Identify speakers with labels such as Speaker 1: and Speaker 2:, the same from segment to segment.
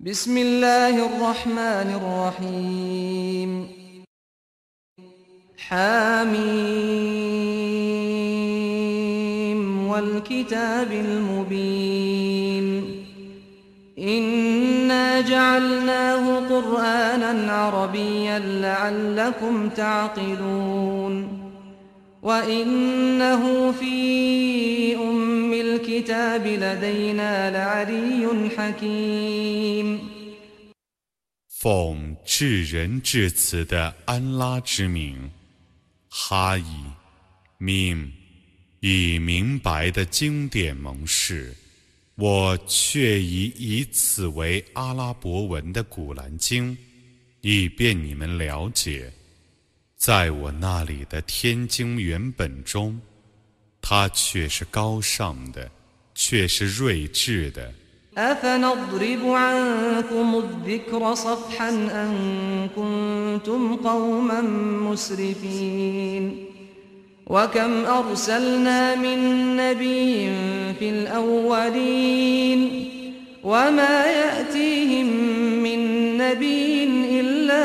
Speaker 1: بسم الله الرحمن الرحيم. حميم والكتاب المبين. إنا جعلناه قرآنا عربيا لعلكم تعقلون. وإنه في أم الكتاب لدينا لعلي حكيم
Speaker 2: 奉至仁至慈的安拉之名，哈伊命以明白的经典盟誓，我却已以此为阿拉伯文的古兰经，以便你们了解， 在我那里的天经原本中，它却是高尚的，却是睿智的。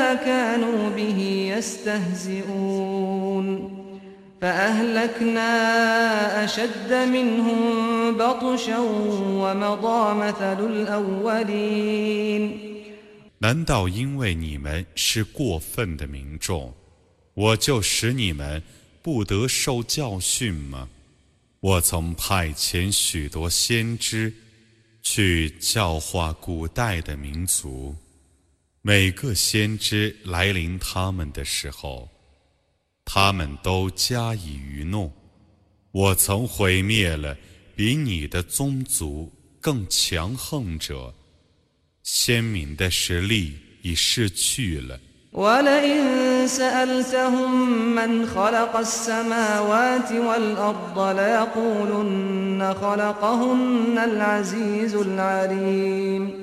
Speaker 1: أفنضرب عنكم الذكر صفحا أن كنتم قوما مسرفين وكم أرسلنا من نبي في الأولين وما يأتيهم من نبي إلا كانوا به يستهزئون فأهلكنا أشد منهم بطشا ومضى مثل الأولين
Speaker 2: 难道因为你们是过分的民众，我就使你们不得受教训吗？我曾派遣许多先知去教化古代的民族， 每个先知来临他们的时候，他们都加以愚弄。我曾毁灭了比你的宗族更强横者。鲜明的实力已逝去了。
Speaker 1: ولئن سألتهم من خلق السماوات والأرض ليقولن خلقهن العزيز العليم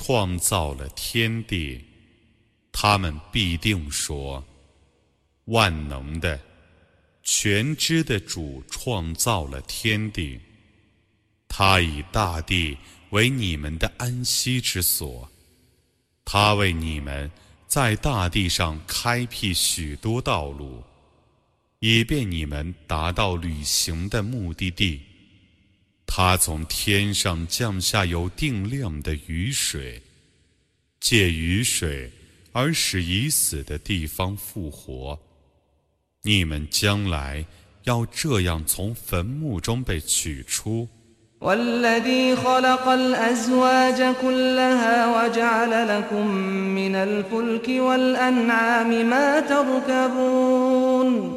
Speaker 2: 创造了天地，他们必定说：万能的、全知的主创造了天地。他以大地为你们的安息之所，他为你们在大地上开辟许多道路，以便你们达到旅行的目的地。他从天上降下有定量的雨水，借雨水而使已死的地方复活。你们将来要这样从坟墓中被取出。
Speaker 1: والذي خلق الأزواج كلها وجعل لكم من الفلك والأنعام ما تركبون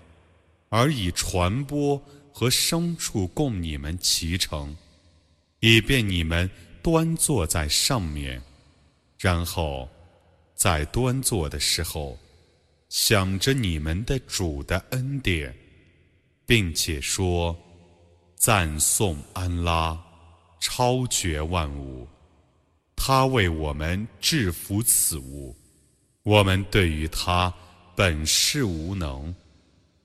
Speaker 2: 而以传播和牲畜供你们骑乘，以便你们端坐在上面，然后在端坐的时候，想着你们的主的恩典，并且说：赞颂安拉，超绝万物，他为我们制服此物，我们对于他。本是无能，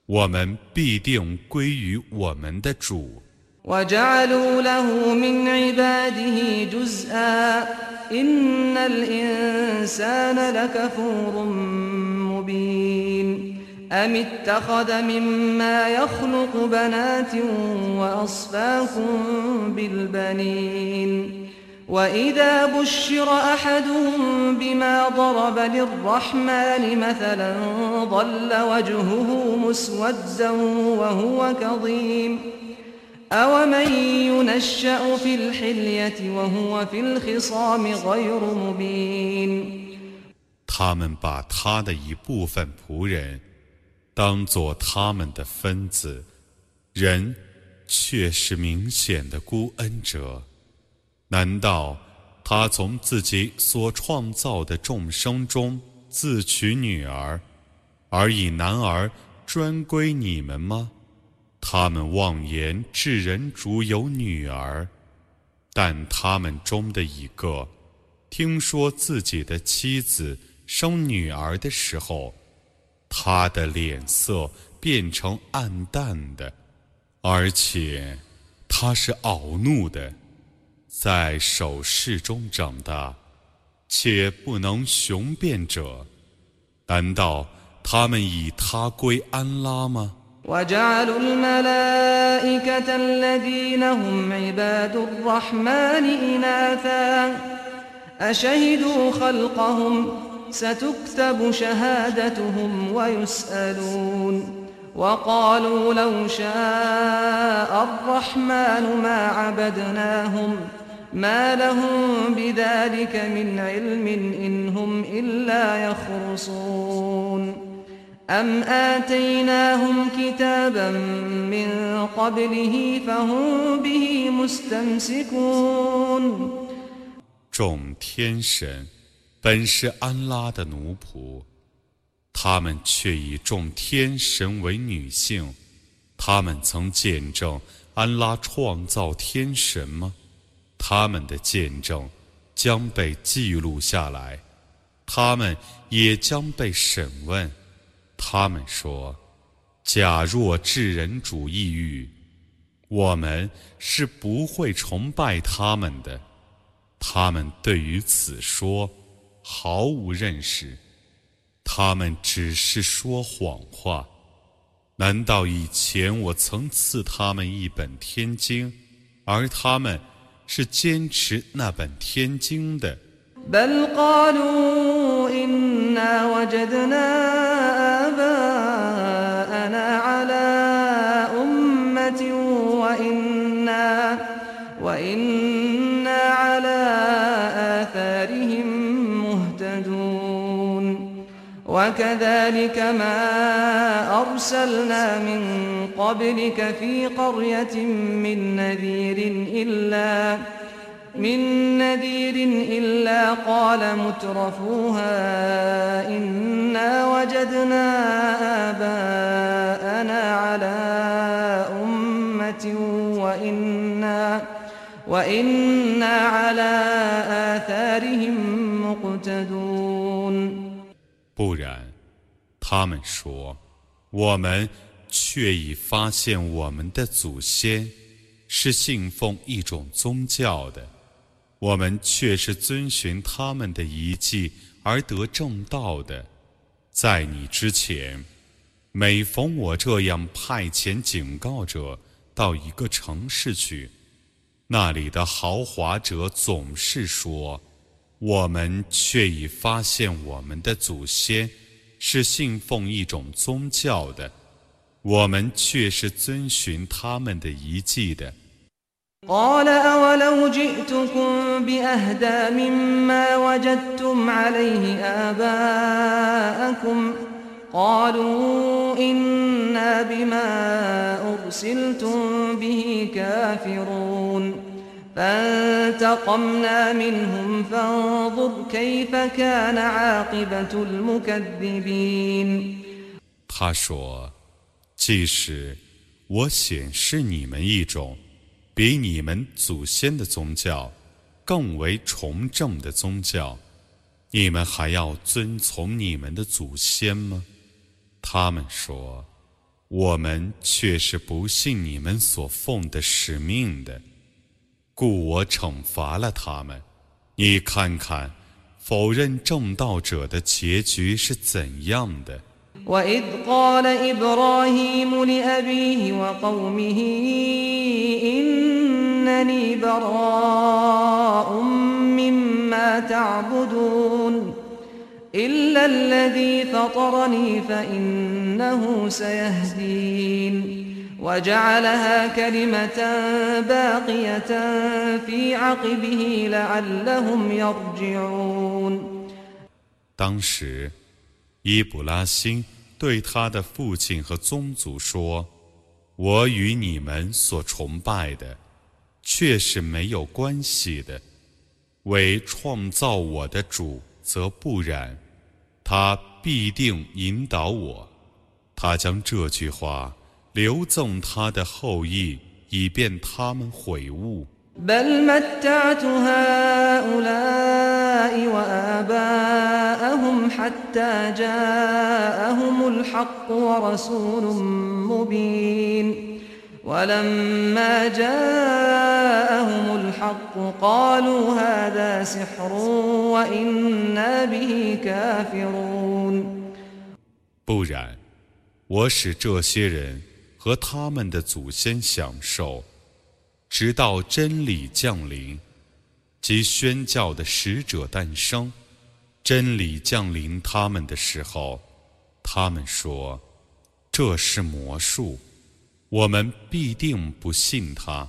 Speaker 2: 我们必定归于我们的主。
Speaker 1: وجعلوا له من عباده جزءا إن الإنسان لكفور مبين أم اتخذ مما يخلق بنات وأصفاكم بالبنين وإذا بشر أحدهم بما ضرب للرحمن مثلا ظل وجهه مسودا وهو كظيم أومن ينشأ في الحلية وهو في الخصام غير مبين
Speaker 2: 他们把他的一部分仆人当做他们的分子，人却是明显的孤恩者。 难道他从自己所创造的众生中自取女儿，而以男儿专归你们吗？他们妄言智人主有女儿，但他们中的一个听说自己的妻子生女儿的时候，他的脸色变成暗淡的，而且他是恼怒的。在手势中长大，且不能雄辩者，难道他们以他归安拉吗？
Speaker 1: وجعلوا الملائكة الذين هم عباد الرحمن إناثا أشهدوا خلقهم ستكتب شهادتهم ويسألون وقالوا لو شاء الرحمن ما عبدناهم ما لهم بذلك من علم إن هم إلا يخرصون أم آتيناهم كتابا من قبله فهم به مستمسكون
Speaker 2: 众天神本是安拉的奴仆，他们却以众天神为女性。他们曾见证安拉创造天神吗？ 他们的见证将被记录下来，他们也将被审问。他们说：“假若智人主义欲，我们是不会崇拜他们的。”他们对于此说毫无认识，他们只是说谎话。难道以前我曾赐他们一本天经，而他们？是坚持那本天经的。
Speaker 1: بل قالوا إنا وجدنا آباءنا على أمة وإنا وإنا على آثارهم مهتدون وكذلك ما أرسلنا من قبلك في قرية من نذير إلا من نذير إلا قال مترفوها إنا وجدنا آباءنا على أمة وإنا وإنا على آثارهم مقتدون
Speaker 2: 不然，他们说，我们 却已发现我们的祖先是信奉一种宗教的，我们却是遵循他们的遗迹而得正道的。在你之前，每逢我这样派遣警告者到一个城市去，那里的豪华者总是说：“我们却已发现我们的祖先是信奉一种宗教的。”我们却是遵循他们的遗迹的。
Speaker 1: قال أولو جئتكم بأهدى مما وجدتم عليه آباءكم قالوا إنا بما أرسلتم به كافرون فانتقمنا منهم فانظر كيف كان عاقبة المكذبين
Speaker 2: 他说 即使我显示你们一种比你们祖先的宗教更为崇正的宗教，你们还要遵从你们的祖先吗？他们说：“我们却是不信你们所奉的使命的，故我惩罚了他们。你看看，否认正道者的结局是怎样的。”
Speaker 1: وإذ قال إبراهيم لأبيه وقومه إنني براء مما تعبدون إلا الذي فطرني فإنه سيهدين وجعلها كلمة باقية في عقبه لعلهم يرجعون
Speaker 2: 当时，伊卜拉欣 对他的父亲和宗族说：“我与你们所崇拜的，却是没有关系的。为创造我的主，则不然。他必定引导我。他将这句话留赠他的后裔，以便他们悔悟。”
Speaker 1: بل متعت هؤلاء وآباءهم حتى جاءهم الحق ورسول مبين ولما جاءهم الحق قالوا هذا سحر وإنا به كافرون
Speaker 2: 不然，我使这些人和他们的祖先享受。直到真理降临， 及宣教的使者诞生，真理降临他们的时候，他们说：“这是魔术，我们必定不信他。”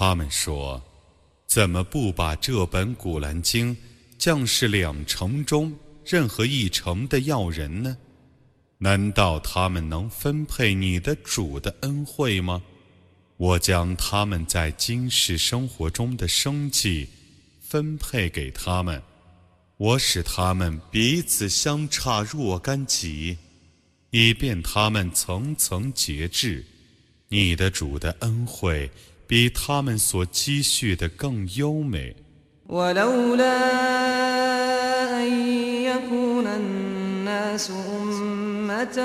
Speaker 2: 他们说：“怎么不把这本古兰经降世两城中任何一城的要人呢？难道他们能分配你的主的恩惠吗？我将他们在今世生活中的生计分配给他们，我使他们彼此相差若干级，以便他们层层节制。你的主的恩惠。”比他们所积蓄的更优美。
Speaker 1: ولولا أن يكون الناس أمة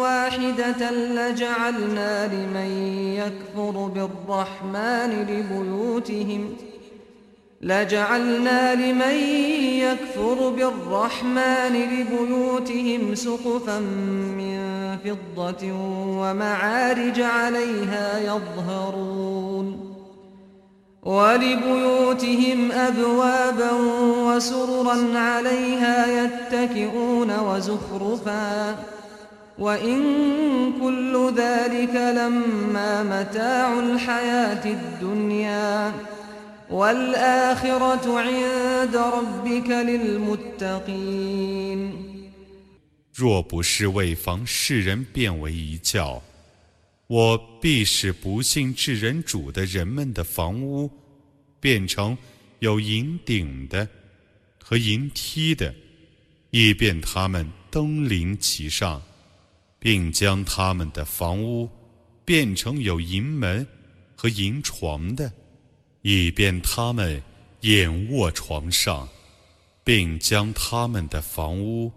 Speaker 1: واحدة لجعلنا لمن يكفر بالرحمن لبيوتهم لجعلنا لمن يكفر بالرحمن لبيوتهم سقفا من فضة ومعارج عليها يظهرون ولبيوتهم أبوابا وسررا عليها يتكئون وزخرفا وإن كل ذلك لما متاع الحياة الدنيا
Speaker 2: 若不是为防世人变为一教，我必使不信至人主的人们的房屋变成有银顶的和银梯的，以便他们登临其上，并将他们的房屋变成有银门和银床的，以便他们仰卧床上，并将他们的房屋。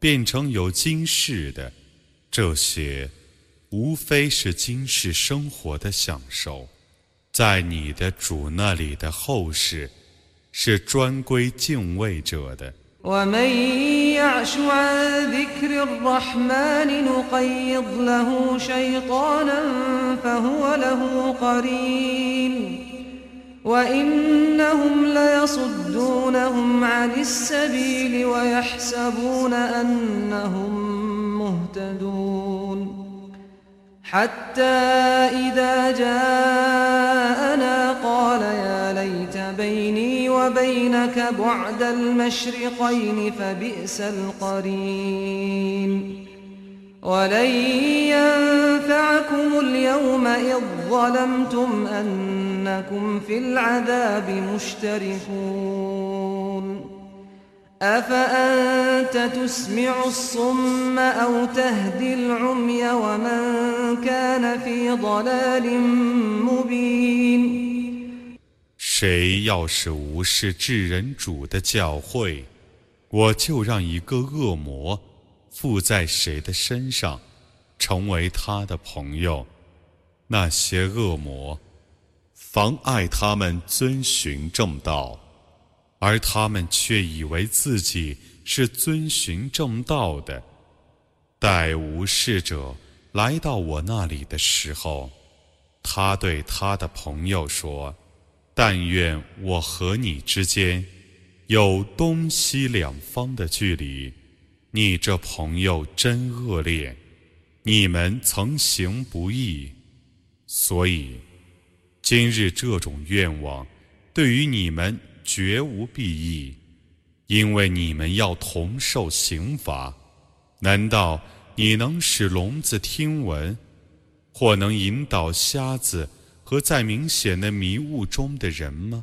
Speaker 2: 变成有金饰的，这些无非是今世生活的享受，在你的主那里的后世是专归敬畏者的。
Speaker 1: وإنهم ليصدونهم عن السبيل ويحسبون أنهم مهتدون. حتى إذا جاءنا قال يا ليت بيني وبينك بعد المشرقين فبئس القرين. ولن ينفعكم اليوم إذ ظلمتم أنكم في العذاب مشتركون أفأنت تسمع الصم أو تهدي العمي ومن كان في ضلال مبين
Speaker 2: 谁要是无视至人主的教诲，我就让一个恶魔附在谁的身上，成为他的朋友。那些恶魔 妨碍他们遵循正道，而他们却以为自己是遵循正道的。待无事者来到我那里的时候，他对他的朋友说：“但愿我和你之间有东西两方的距离。你这朋友真恶劣，你们曾行不义。”所以，今日这种愿望对于你们绝无裨益，因为你们要同受刑罚。难道你能使聋子听闻，或能引导瞎子和在明显的迷雾中的人吗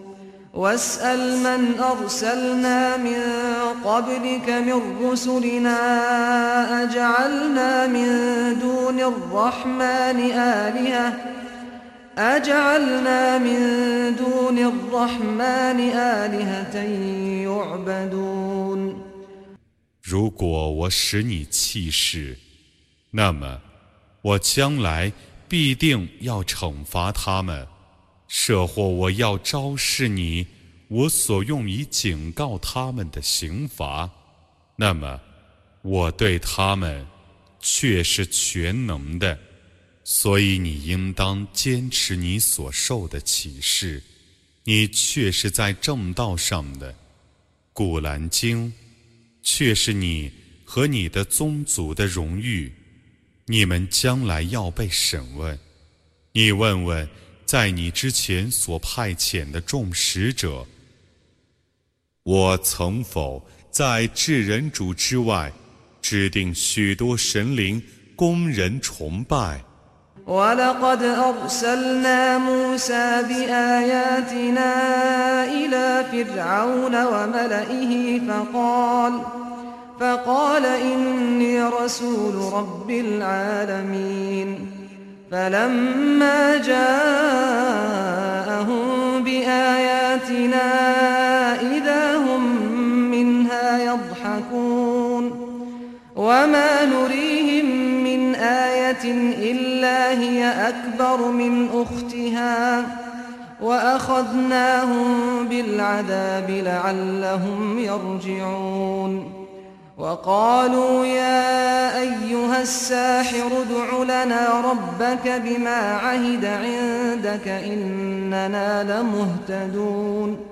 Speaker 1: واسأل من أرسلنا من قبلك من رسلنا أجعلنا من دون الرحمن آلهة أجعلنا من دون الرحمن آلهة يعبدون
Speaker 2: 如果我使你气势，那么我将来必定要惩罚他们。 设或我要昭示你，我所用以警告他们的刑罚，那么我对他们却是全能的，所以你应当坚持你所受的启示，你却是在正道上的。古兰经却是你和你的宗族的荣誉，你们将来要被审问，你问问。在你之前所派遣的众使者，我曾否在至人主之外，制定许多神灵供人崇拜？
Speaker 1: ？فلما جاءهم بآياتنا إذا هم منها يضحكون وما نريهم من آية إلا هي أكبر من أختها وأخذناهم بالعذاب لعلهم يرجعون وقالوا يا أيها الساحر ادع لنا ربك بما عهد عندك إننا لمهتدون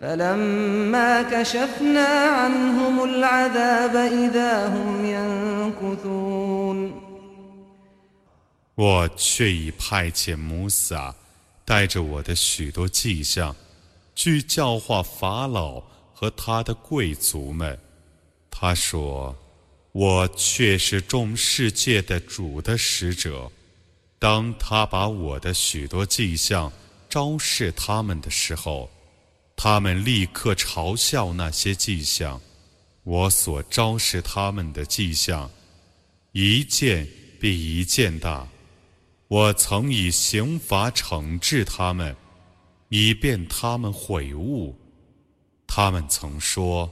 Speaker 1: فلما كشفنا عنهم العذاب إذا هم ينكثون
Speaker 2: 我却已派遣穆萨带着我的许多迹象，去教化法老和他的贵族们。 他说：“我却是众世界的主的使者。当他把我的许多迹象昭示他们的时候，他们立刻嘲笑那些迹象。我所昭示他们的迹象，一件比一件大。我曾以刑罚惩治他们，以便他们悔悟。他们曾说。”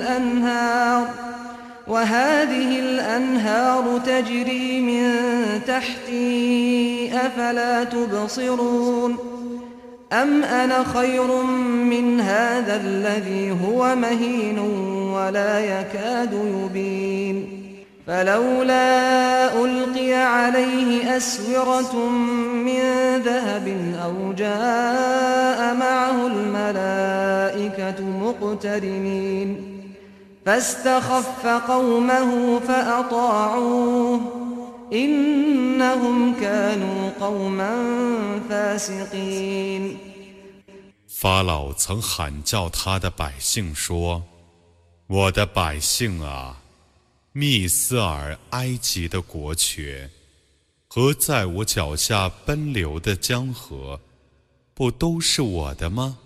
Speaker 1: الأنهار. وهذه الأنهار تجري من تحتي أفلا تبصرون؟ أم أنا خير من هذا الذي هو مهين ولا يكاد يبين؟ فلولا ألقي عليه أسورة من ذهب أو جاء معه الملائكة مقترنين. فاستخف قومه فأطاعوه إنهم كانوا قوما فاسقين
Speaker 2: 法老曾喊叫他的百姓说：“我的百姓啊！”密斯尔、埃及的国权和在我脚下奔流的江河，不都是我的吗？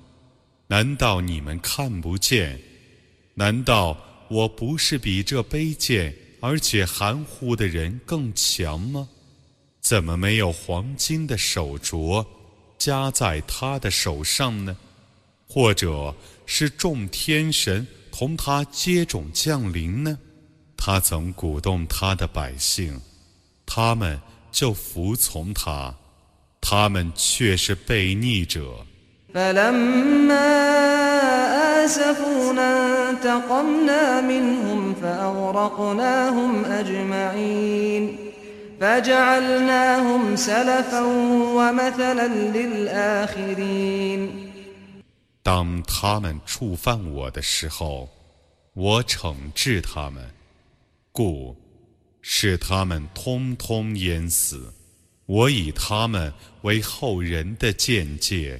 Speaker 2: 难道你们看不见？ 难道我不是比这卑贱而且含糊的人更强吗？怎么没有黄金的手镯加在他的手上呢？或者是众天神同他接踵降临呢？他曾鼓动他的百姓，他们就服从他，他们却是悖逆者。当他们触犯我的时候，我惩治他们。故使他们通通淹死，我以他们为后人的见解。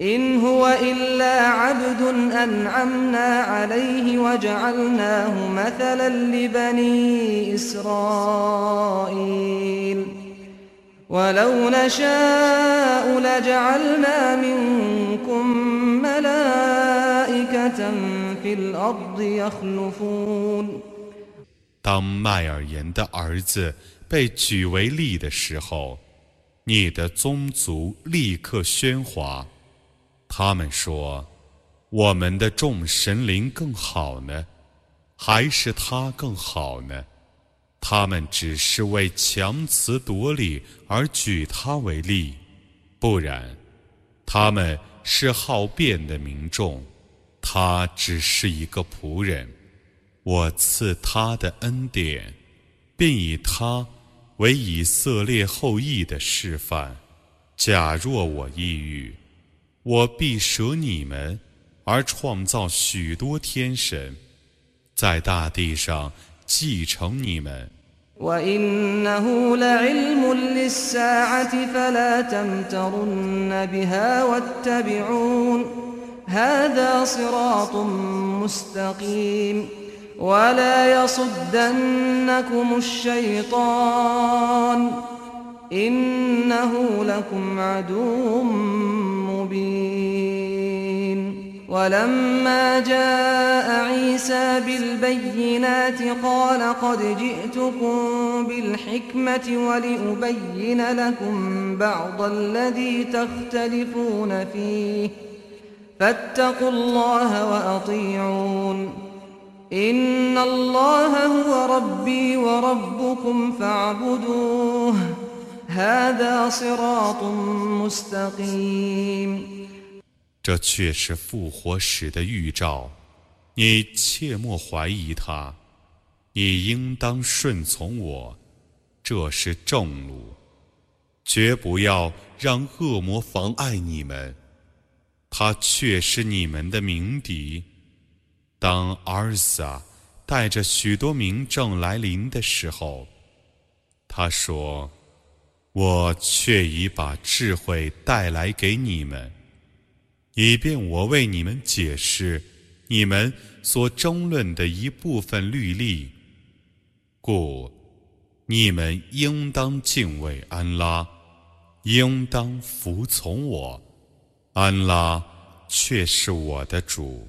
Speaker 1: إن هو إلا عبد أنعمنا عليه وجعلناه مثلا لبني إسرائيل ولو نشاء لجعلنا منكم ملائكة في الأرض يخلفون
Speaker 2: 当麦尔言的儿子被举为例的时候，你的宗族立刻喧哗。 他们说：“我们的众神灵更好呢，还是他更好呢？”他们只是为强词夺理而举他为例，不然，他们是好辩的民众，他只是一个仆人。我赐他的恩典，并以他为以色列后裔的示范。假若我抑郁。我必舍你们，而创造许多天神，在大地上继承你们。
Speaker 1: وإنه لعلم للساعة فلا تمترن بها واتبعون هذا صراط مستقيم ولا يصدنكم الشيطان إنه لكم عدو مبين. ولما جاء عيسى بالبينات قال قد جئتكم بالحكمة ولأبين لكم بعض الذي تختلفون فيه. فاتقوا الله وأطيعون. إن الله هو ربي وربكم فاعبدوه.
Speaker 2: 这却是复活时的预兆，你切莫怀疑他，你应当顺从我，这是正路，绝不要让恶魔妨碍你们，他却是你们的鸣笛。当阿尔萨带着许多民众来临的时候，他说。我却已把智慧带来给你们，以便我为你们解释你们所争论的一部分律例，故你们应当敬畏安拉，应当服从我。安拉却是我的主，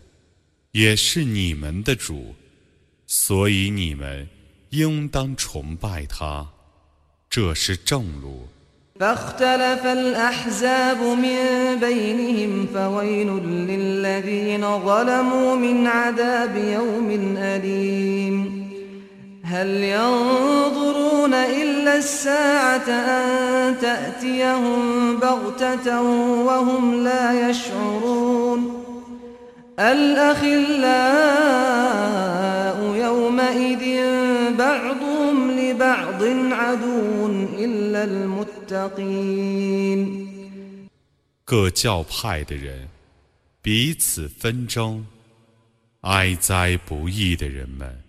Speaker 2: 也是你们的主，所以你们应当崇拜他，这是正路。
Speaker 1: فاختلف الأحزاب من بينهم فويل للذين ظلموا من عذاب يوم أليم هل ينظرون إلا الساعة أن تأتيهم بغتة وهم لا يشعرون الأخلاء بعضهم لبعض عدو إلا المتقين
Speaker 2: 各教派的人彼此纷争，哀哉不义的人们！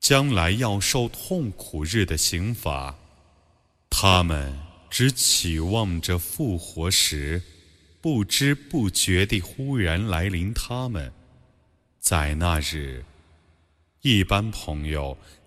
Speaker 2: 将来要受痛苦日的刑罚，他们只期望着复活时，不知不觉地忽然来临。他们在那日，一般朋友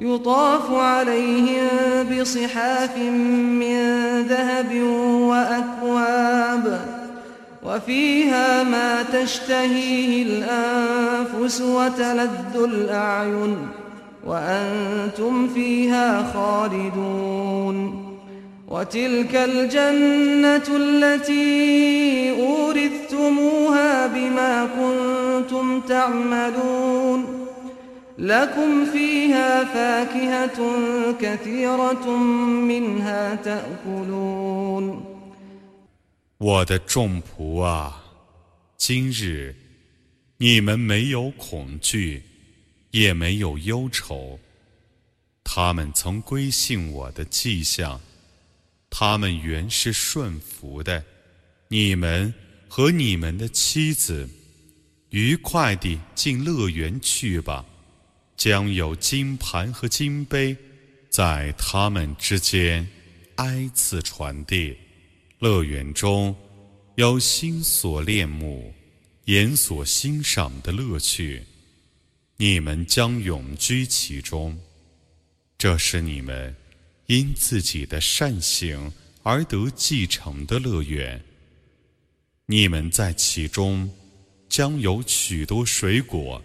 Speaker 1: يطاف عليهم بصحاف من ذهب وأكواب وفيها ما تشتهيه الأنفس وتلذ الأعين وأنتم فيها خالدون وتلك الجنة التي أورثتموها بما كنتم تعملون لكم فيها فاكهة كثيرة منها تأكلون
Speaker 2: 我的众仆啊，今日你们没有恐惧。也没有忧愁。他们曾归信我的迹象，他们原是顺服的。你们和你们的妻子，愉快地进乐园去吧。 将有金盘和金杯在他们之间挨次传递。乐园中有心所恋慕、眼所欣赏的乐趣。你们将永居其中，这是你们因自己的善行而得继承的乐园。你们在其中将有许多水果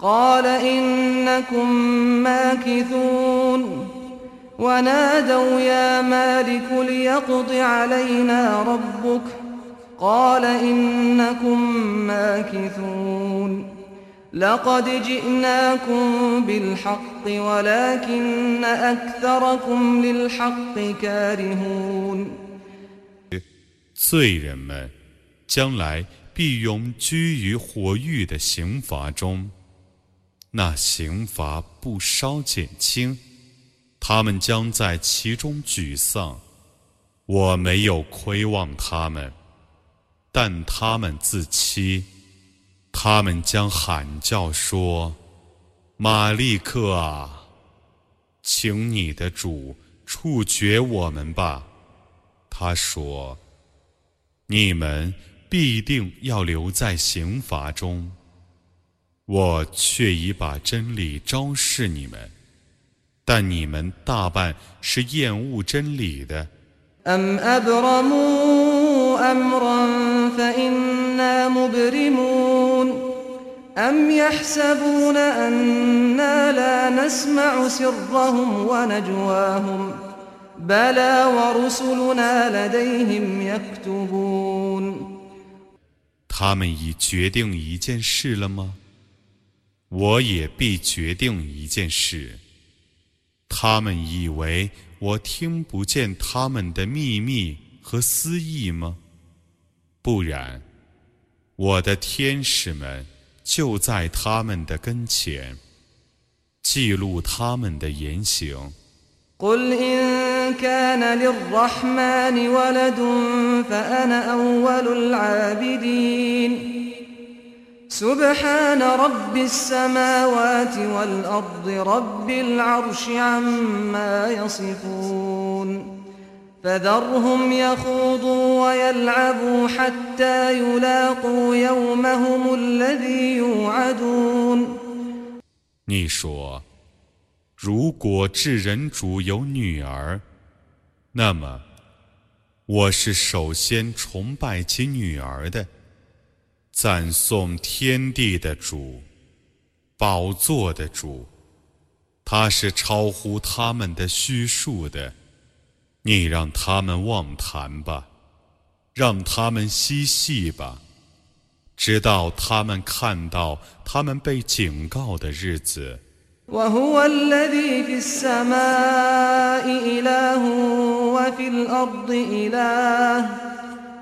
Speaker 1: قال إنكم ماكثون ونادوا يا مالك ليقض علينا ربك قال إنكم ماكثون
Speaker 2: 罪人们将来必永居于火狱的刑罚中， 那刑罚不稍减轻，他们将在其中沮丧。我没有亏望他们，但他们自欺。他们将喊叫说：“马利克啊，请你的主处决我们吧。”他说：“你们必定要留在刑罚中，我却已把真理昭示你们但你们大半是厌恶真理的。他们已决定一件事了吗？我也必决定一件事。他们以为我听不见他们的秘密和私意吗？不然，我的天使们就在他们的跟前，记录他们的言行。
Speaker 1: سبحان رب السماوات والأرض رب العرش عما يصفون فذرهم يخوضوا ويلعبوا حتى يلاقوا يومهم الذي يوعدون
Speaker 2: 你说。如果智人主有女儿，那么我是首先崇拜其女儿的， 赞颂天地的主，宝座的主，他是超乎他们的虚数的。你让他们妄谈吧，让他们嬉戏吧，直到他们看到他们被警告的日子。
Speaker 1: وهو الذي في السماء إله وفي الأرض إله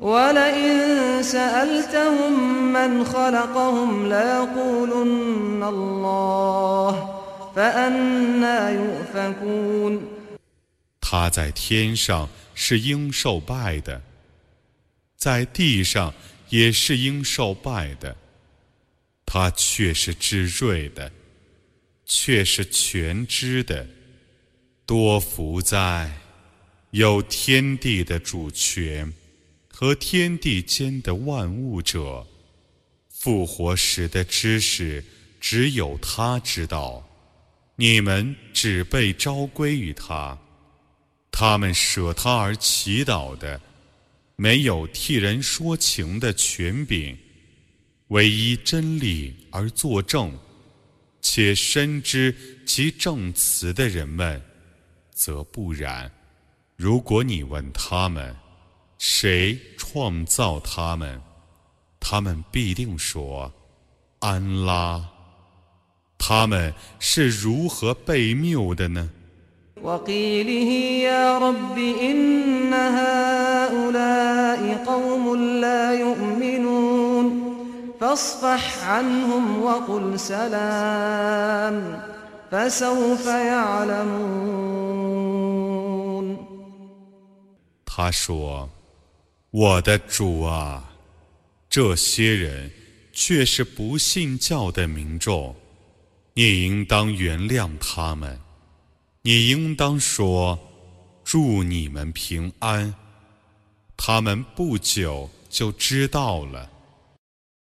Speaker 1: ولئن سألتهم من خلقهم ليقولن الله فأنا يؤفكون
Speaker 2: 他在天上是应受拜的，在地上也是应受拜的。他却是智睿的，却是全知的，多福在有天地的主权 和天地间的万物者，复活时的知识只有他知道，你们只被召归于他，他们舍他而祈祷的，没有替人说情的权柄。唯一真理而作证，且深知其证词的人们，则不然。如果你问他们，谁创造他们，他们必定说：“安拉。”他们是如何被谬的呢？他说我的主啊，这些人却是不信教的民众，你应当原谅他们，你应当说：祝你们平安。他们不久就知道了。”